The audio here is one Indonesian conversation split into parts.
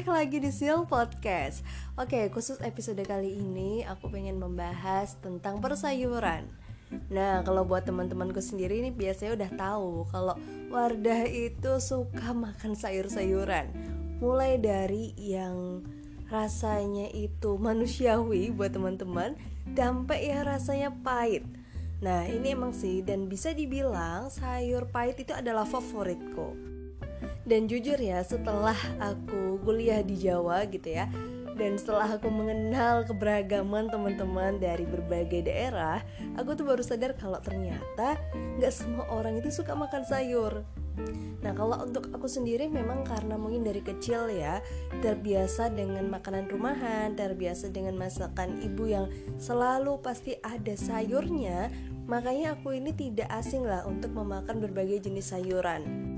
balik lagi di Seal Podcast. Oke, khusus episode kali ini aku pengen membahas tentang persayuran. Nah, kalau buat teman-temanku sendiri ini biasanya udah tahu Kalau Wardah itu suka makan sayur-sayuran. Mulai dari yang rasanya itu manusiawi buat teman-teman Sampai ya rasanya pahit. Nah ini emang sih dan bisa dibilang sayur pahit itu adalah favoritku dan jujur ya setelah aku kuliah di Jawa gitu ya dan setelah aku mengenal keberagaman teman-teman dari berbagai daerah, aku tuh baru sadar kalau ternyata nggak semua orang itu suka makan sayur. Nah kalau untuk aku sendiri memang karena mungkin dari kecil ya terbiasa dengan makanan rumahan, terbiasa dengan masakan ibu yang selalu pasti ada sayurnya, makanya aku ini tidak asing lah untuk memakan berbagai jenis sayuran.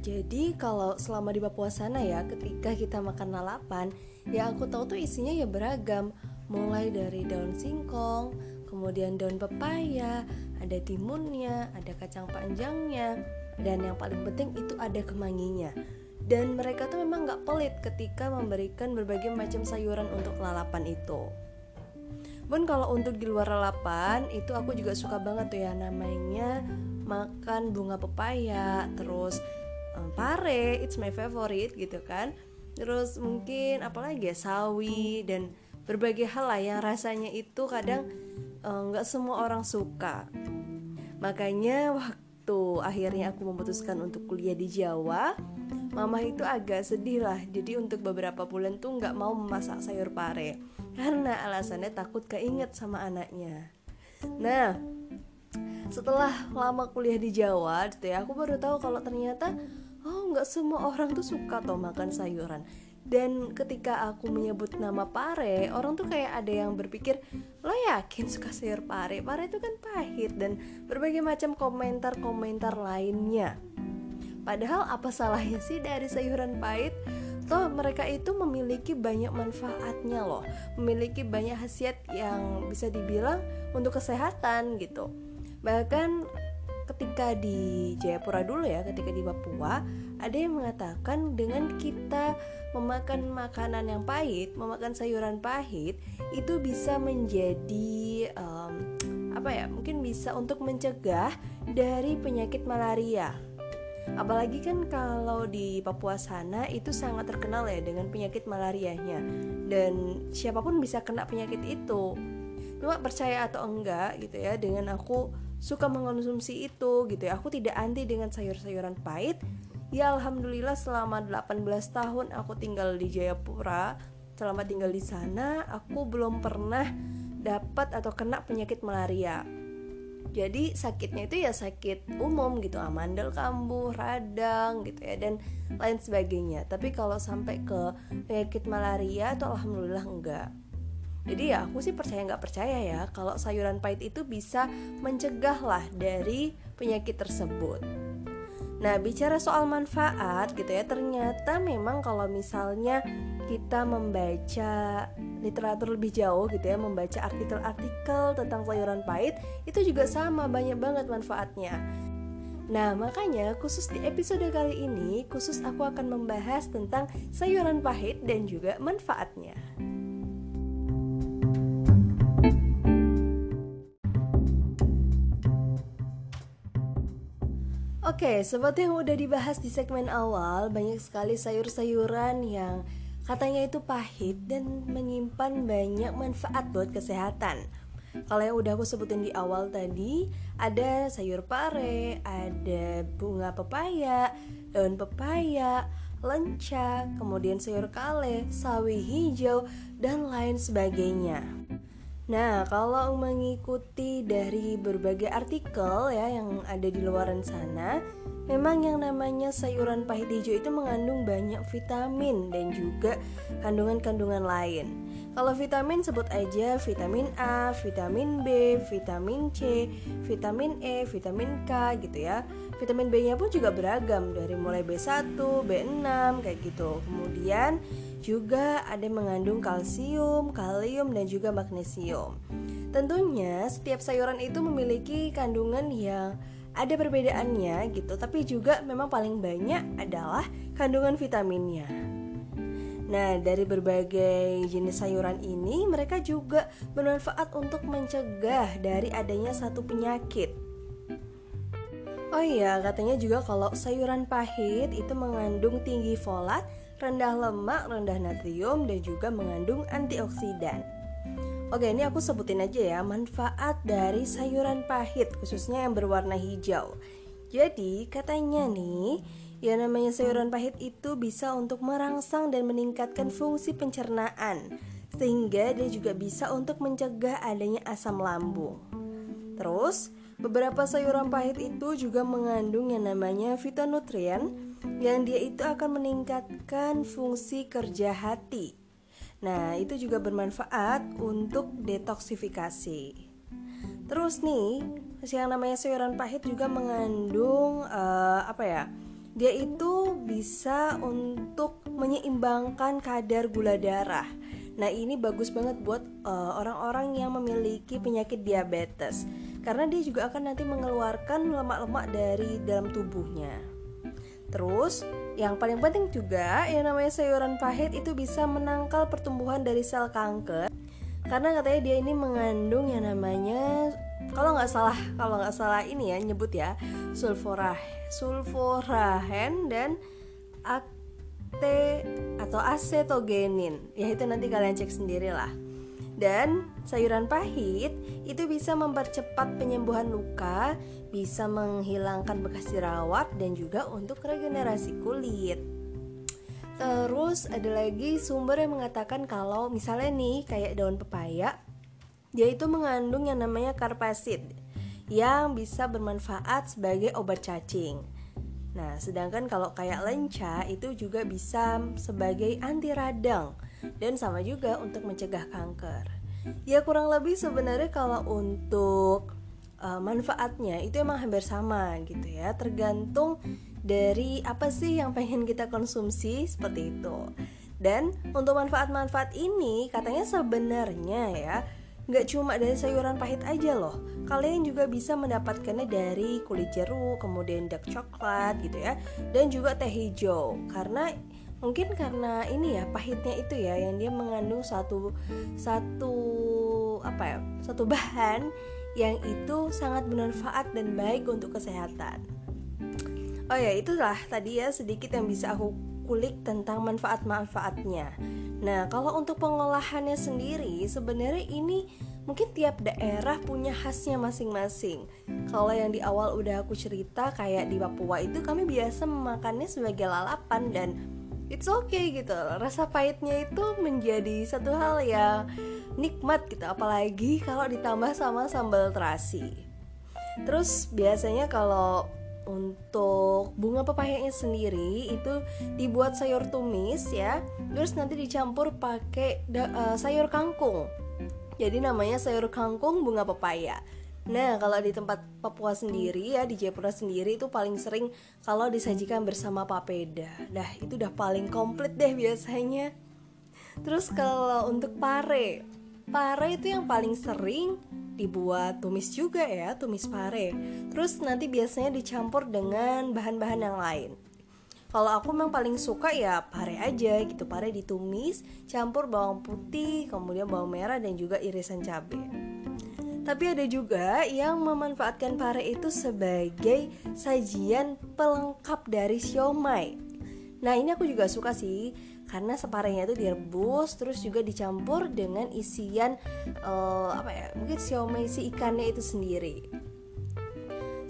Jadi kalau selama di Papua sana ya, ketika kita makan lalapan, ya aku tahu tuh isinya ya beragam, mulai dari daun singkong, kemudian daun pepaya, ada timunnya, ada kacang panjangnya, dan yang paling penting itu ada kemanginya. Dan mereka tuh memang gak pelit ketika memberikan berbagai macam sayuran untuk lalapan itu. Pun kalau untuk di luar lalapan itu aku juga suka banget tuh ya namanya makan bunga pepaya, terus um, pare it's my favorite gitu kan. Terus mungkin apalagi ya sawi dan berbagai hal lah yang rasanya itu kadang nggak uh, semua orang suka. Makanya waktu akhirnya aku memutuskan untuk kuliah di Jawa Mama itu agak sedih lah. Jadi untuk beberapa bulan tuh nggak mau memasak sayur pare. Karena alasannya takut keinget sama anaknya. Nah setelah lama kuliah di Jawa gitu ya aku baru tahu kalau ternyata oh nggak semua orang tuh suka toh makan sayuran. Dan ketika aku menyebut nama pare orang tuh kayak ada yang berpikir lo yakin suka sayur pare? Pare itu kan pahit dan berbagai macam komentar-komentar lainnya. Padahal apa salahnya sih dari sayuran pahit? Toh mereka itu memiliki banyak manfaatnya loh. Memiliki banyak khasiat yang bisa dibilang untuk kesehatan gitu bahkan ketika di Jayapura dulu ya ketika di Papua ada yang mengatakan dengan kita memakan makanan yang pahit memakan sayuran pahit itu bisa menjadi um, apa ya mungkin bisa untuk mencegah dari penyakit malaria. Apalagi kan kalau di Papua sana itu sangat terkenal ya dengan penyakit malarianya. Dan siapa pun bisa kena penyakit itu. Cuma percaya atau enggak gitu ya dengan aku suka mengonsumsi itu gitu ya. Aku tidak anti dengan sayur-sayuran pahit. Ya alhamdulillah selama 18 tahun aku tinggal di Jayapura. Selama tinggal di sana aku belum pernah dapat atau kena penyakit malaria. Jadi sakitnya itu ya sakit umum gitu amandel kambuh radang gitu ya dan lain sebagainya. Tapi kalau sampai ke penyakit malaria itu alhamdulillah enggak jadi ya aku sih percaya nggak percaya ya kalau sayuran pahit itu bisa mencegah lah dari penyakit tersebut. Nah bicara soal manfaat gitu ya ternyata memang kalau misalnya kita membaca literatur lebih jauh gitu ya membaca artikel-artikel tentang sayuran pahit itu juga sama banyak banget manfaatnya. Nah, makanya khusus di episode kali ini, khusus aku akan membahas tentang sayuran pahit dan juga manfaatnya. Oke, seperti yang udah dibahas di segmen awal, banyak sekali sayur-sayuran yang katanya itu pahit dan menyimpan banyak manfaat buat kesehatan. Kalau yang udah aku sebutin di awal tadi, ada sayur pare, ada bunga pepaya, daun pepaya, lenca, kemudian sayur kale, sawi hijau, dan lain sebagainya. Nah, kalau mengikuti dari berbagai artikel ya yang ada di luaran sana, memang yang namanya sayuran pahit hijau itu mengandung banyak vitamin dan juga kandungan-kandungan lain. Kalau vitamin sebut aja vitamin A, vitamin B, vitamin C, vitamin E, vitamin K gitu ya. Vitamin B-nya pun juga beragam dari mulai B1, B6 kayak gitu. Kemudian juga ada mengandung kalsium, kalium, dan juga magnesium. Tentunya setiap sayuran itu memiliki kandungan yang ada perbedaannya gitu, tapi juga memang paling banyak adalah kandungan vitaminnya. Nah, dari berbagai jenis sayuran ini, mereka juga bermanfaat untuk mencegah dari adanya satu penyakit. Oh iya, katanya juga kalau sayuran pahit itu mengandung tinggi folat, rendah lemak, rendah natrium, dan juga mengandung antioksidan. Oke, ini aku sebutin aja ya manfaat dari sayuran pahit, khususnya yang berwarna hijau. Jadi, katanya nih, yang namanya sayuran pahit itu bisa untuk merangsang dan meningkatkan fungsi pencernaan sehingga dia juga bisa untuk mencegah adanya asam lambung. Terus, beberapa sayuran pahit itu juga mengandung yang namanya fitonutrien yang dia itu akan meningkatkan fungsi kerja hati. Nah, itu juga bermanfaat untuk detoksifikasi. Terus nih, yang namanya sayuran pahit juga mengandung uh, apa ya? dia itu bisa untuk menyeimbangkan kadar gula darah. Nah, ini bagus banget buat eh, orang-orang uh, yang memiliki penyakit diabetes karena dia juga akan nanti mengeluarkan lemak-lemak dari dalam tubuhnya. Terus, yang paling penting juga yang namanya sayuran pahit itu bisa menangkal pertumbuhan dari sel kanker. Karena katanya dia ini mengandung yang namanya kalau nggak salah kalau nggak salah ini ya nyebut ya sulforah sulforahen dan ate atau acetogenin. Ya itu nanti kalian cek sendiri lah dan sayuran pahit itu bisa mempercepat penyembuhan luka, bisa menghilangkan bekas jerawat dan juga untuk regenerasi kulit. Terus ada lagi sumber yang mengatakan kalau misalnya nih kayak daun pepaya dia itu mengandung yang namanya karpasid yang bisa bermanfaat sebagai obat cacing. Nah, sedangkan kalau kayak lenca itu juga bisa sebagai anti radang dan sama juga untuk mencegah kanker. Ya kurang lebih sebenarnya kalau untuk uh, manfaatnya itu emang hampir sama gitu ya, tergantung dari apa sih yang pengen kita konsumsi seperti itu. Dan untuk manfaat-manfaat ini katanya sebenarnya ya Nggak cuma dari sayuran pahit aja loh Kalian juga bisa mendapatkannya dari kulit jeruk, kemudian dark coklat gitu ya Dan juga teh hijau Karena mungkin karena ini ya pahitnya itu ya yang dia mengandung satu satu apa ya satu bahan yang itu sangat bermanfaat dan baik untuk kesehatan. Oh ya itulah tadi ya sedikit yang bisa aku kulik tentang manfaat-manfaatnya. Nah, kalau untuk pengolahannya sendiri, sebenarnya ini mungkin tiap daerah punya khasnya masing-masing. Kalau yang di awal udah aku cerita kayak di Papua itu kami biasa memakannya sebagai lalapan dan it's okay gitu. Rasa pahitnya itu menjadi satu hal yang nikmat gitu, apalagi kalau ditambah sama sambal terasi. Terus biasanya kalau untuk bunga pepayanya sendiri itu dibuat sayur tumis ya terus nanti dicampur pakai uh, sayur kangkung jadi namanya sayur kangkung bunga pepaya Nah, kalau di tempat Papua sendiri ya di Jayapura sendiri itu paling sering kalau disajikan bersama papeda. Nah, itu udah paling komplit deh biasanya. Terus kalau untuk pare, pare itu yang paling sering dibuat tumis juga ya, tumis pare. Terus nanti biasanya dicampur dengan bahan-bahan yang lain. Kalau aku memang paling suka ya pare aja gitu, pare ditumis, campur bawang putih, kemudian bawang merah dan juga irisan cabai. Tapi ada juga yang memanfaatkan pare itu sebagai sajian pelengkap dari siomay. Nah ini aku juga suka sih karena separenya itu direbus terus juga dicampur dengan isian uh, apa ya mungkin siomay si ikannya itu sendiri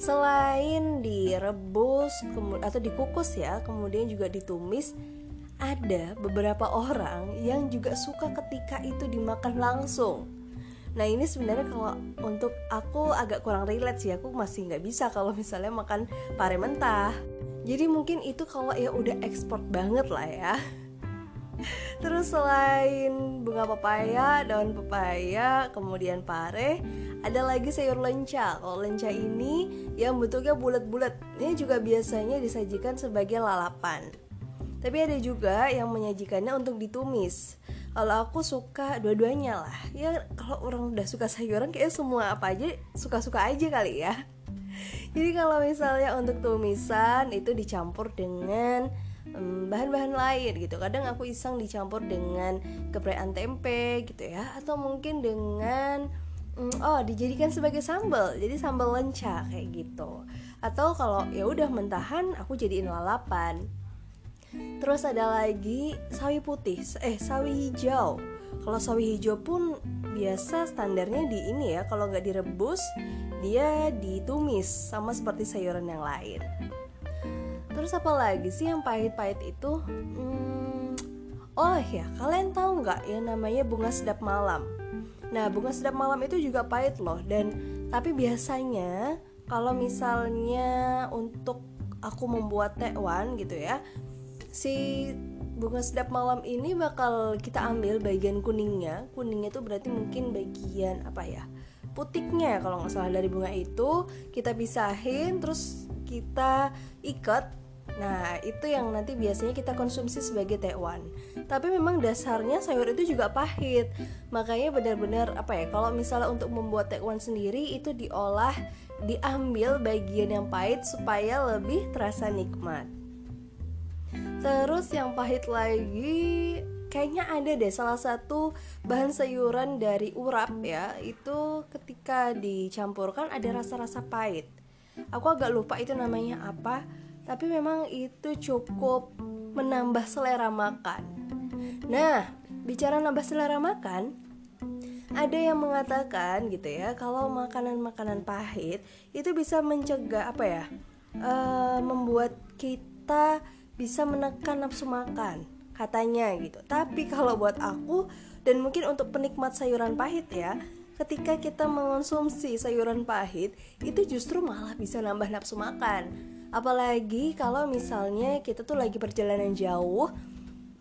selain direbus atau dikukus ya kemudian juga ditumis ada beberapa orang yang juga suka ketika itu dimakan langsung Nah ini sebenarnya kalau untuk aku agak kurang relate sih Aku masih nggak bisa kalau misalnya makan pare mentah Jadi mungkin itu kalau ya udah ekspor banget lah ya Terus selain bunga pepaya, daun pepaya, kemudian pare, ada lagi sayur lenca. Kalau lenca ini yang bentuknya bulat-bulat, ini juga biasanya disajikan sebagai lalapan. Tapi ada juga yang menyajikannya untuk ditumis. Kalau aku suka dua-duanya lah. Ya kalau orang udah suka sayuran kayak semua apa aja suka-suka aja kali ya. Jadi kalau misalnya untuk tumisan itu dicampur dengan bahan-bahan lain gitu. Kadang aku iseng dicampur dengan geprekan tempe gitu ya. Atau mungkin dengan oh dijadikan sebagai sambal. Jadi sambal lenca kayak gitu. Atau kalau ya udah mentahan aku jadiin lalapan terus ada lagi sawi putih eh sawi hijau. Kalau sawi hijau pun biasa standarnya di ini ya kalau nggak direbus dia ditumis sama seperti sayuran yang lain. Terus apa lagi sih yang pahit-pahit itu? Hmm, oh ya kalian tahu nggak yang namanya bunga sedap malam? Nah bunga sedap malam itu juga pahit loh dan tapi biasanya kalau misalnya untuk aku membuat tekwan gitu ya si bunga sedap malam ini bakal kita ambil bagian kuningnya kuningnya itu berarti mungkin bagian apa ya putiknya kalau nggak salah dari bunga itu kita pisahin terus kita ikat Nah, itu yang nanti biasanya kita konsumsi sebagai tekwan. Tapi memang dasarnya sayur itu juga pahit. Makanya benar-benar apa ya? Kalau misalnya untuk membuat tekwan sendiri itu diolah, diambil bagian yang pahit supaya lebih terasa nikmat. Terus yang pahit lagi kayaknya ada deh salah satu bahan sayuran dari urap ya itu ketika dicampurkan ada rasa-rasa pahit. Aku agak lupa itu namanya apa tapi memang itu cukup menambah selera makan. Nah, bicara nambah selera makan, ada yang mengatakan gitu ya, kalau makanan-makanan pahit itu bisa mencegah apa ya, uh, membuat kita bisa menekan nafsu makan, katanya gitu. Tapi kalau buat aku dan mungkin untuk penikmat sayuran pahit ya, ketika kita mengonsumsi sayuran pahit itu justru malah bisa nambah nafsu makan. Apalagi kalau misalnya kita tuh lagi perjalanan jauh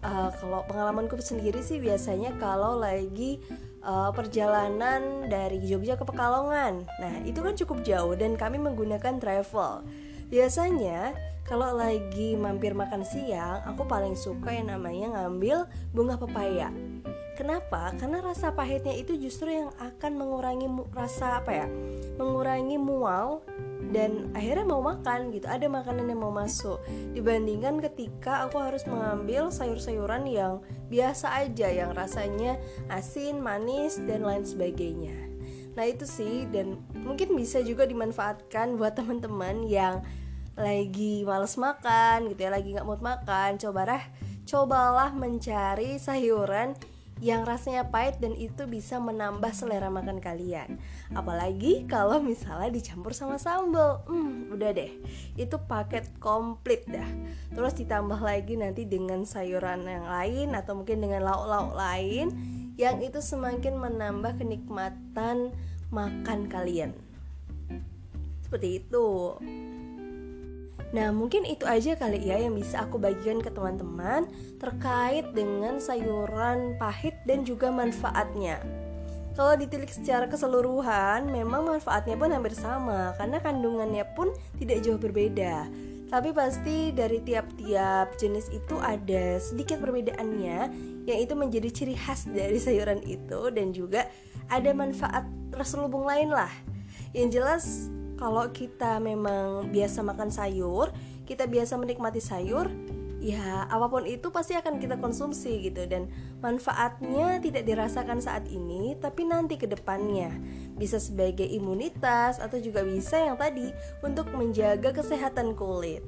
uh, kalau pengalamanku sendiri sih biasanya kalau lagi uh, perjalanan dari Jogja ke Pekalongan. Nah itu kan cukup jauh dan kami menggunakan travel. Biasanya kalau lagi mampir makan siang aku paling suka yang namanya ngambil bunga pepaya. Kenapa? Karena rasa pahitnya itu justru yang akan mengurangi rasa apa ya? Mengurangi mual dan akhirnya mau makan gitu. Ada makanan yang mau masuk. Dibandingkan ketika aku harus mengambil sayur-sayuran yang biasa aja yang rasanya asin manis dan lain sebagainya. Nah itu sih. Dan mungkin bisa juga dimanfaatkan buat teman-teman yang lagi males makan gitu ya lagi nggak mood makan cobalah cobalah mencari sayuran yang rasanya pahit dan itu bisa menambah selera makan kalian. Apalagi kalau misalnya dicampur sama sambal. Hmm, udah deh. Itu paket komplit dah. Terus ditambah lagi nanti dengan sayuran yang lain atau mungkin dengan lauk-lauk lain yang itu semakin menambah kenikmatan makan kalian. Seperti itu. Nah, mungkin itu aja kali ya yang bisa aku bagikan ke teman-teman terkait dengan sayuran pahit dan juga manfaatnya. Kalau ditilik secara keseluruhan, memang manfaatnya pun hampir sama karena kandungannya pun tidak jauh berbeda. Tapi pasti dari tiap-tiap jenis itu ada sedikit perbedaannya yang itu menjadi ciri khas dari sayuran itu dan juga ada manfaat terselubung lain lah. Yang jelas kalau kita memang biasa makan sayur, kita biasa menikmati sayur, ya apa pun itu pasti akan kita konsumsi gitu. Dan manfaatnya tidak dirasakan saat ini tapi nanti ke depannya. Bisa sebagai imunitas atau juga bisa yang tadi untuk menjaga kesehatan kulit.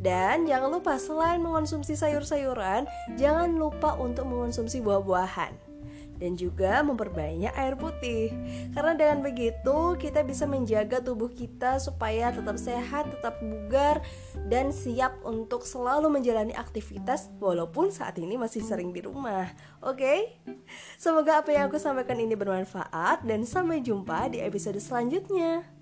Dan jangan lupa selain mengonsumsi sayur-sayuran, jangan lupa untuk mengonsumsi buah-buahan dan juga memperbanyak air putih. Karena dengan begitu kita bisa menjaga tubuh kita supaya tetap sehat, tetap bugar dan siap untuk selalu menjalani aktivitas walaupun saat ini masih sering di rumah. Oke? Okay? Semoga apa yang aku sampaikan ini bermanfaat dan sampai jumpa di episode selanjutnya.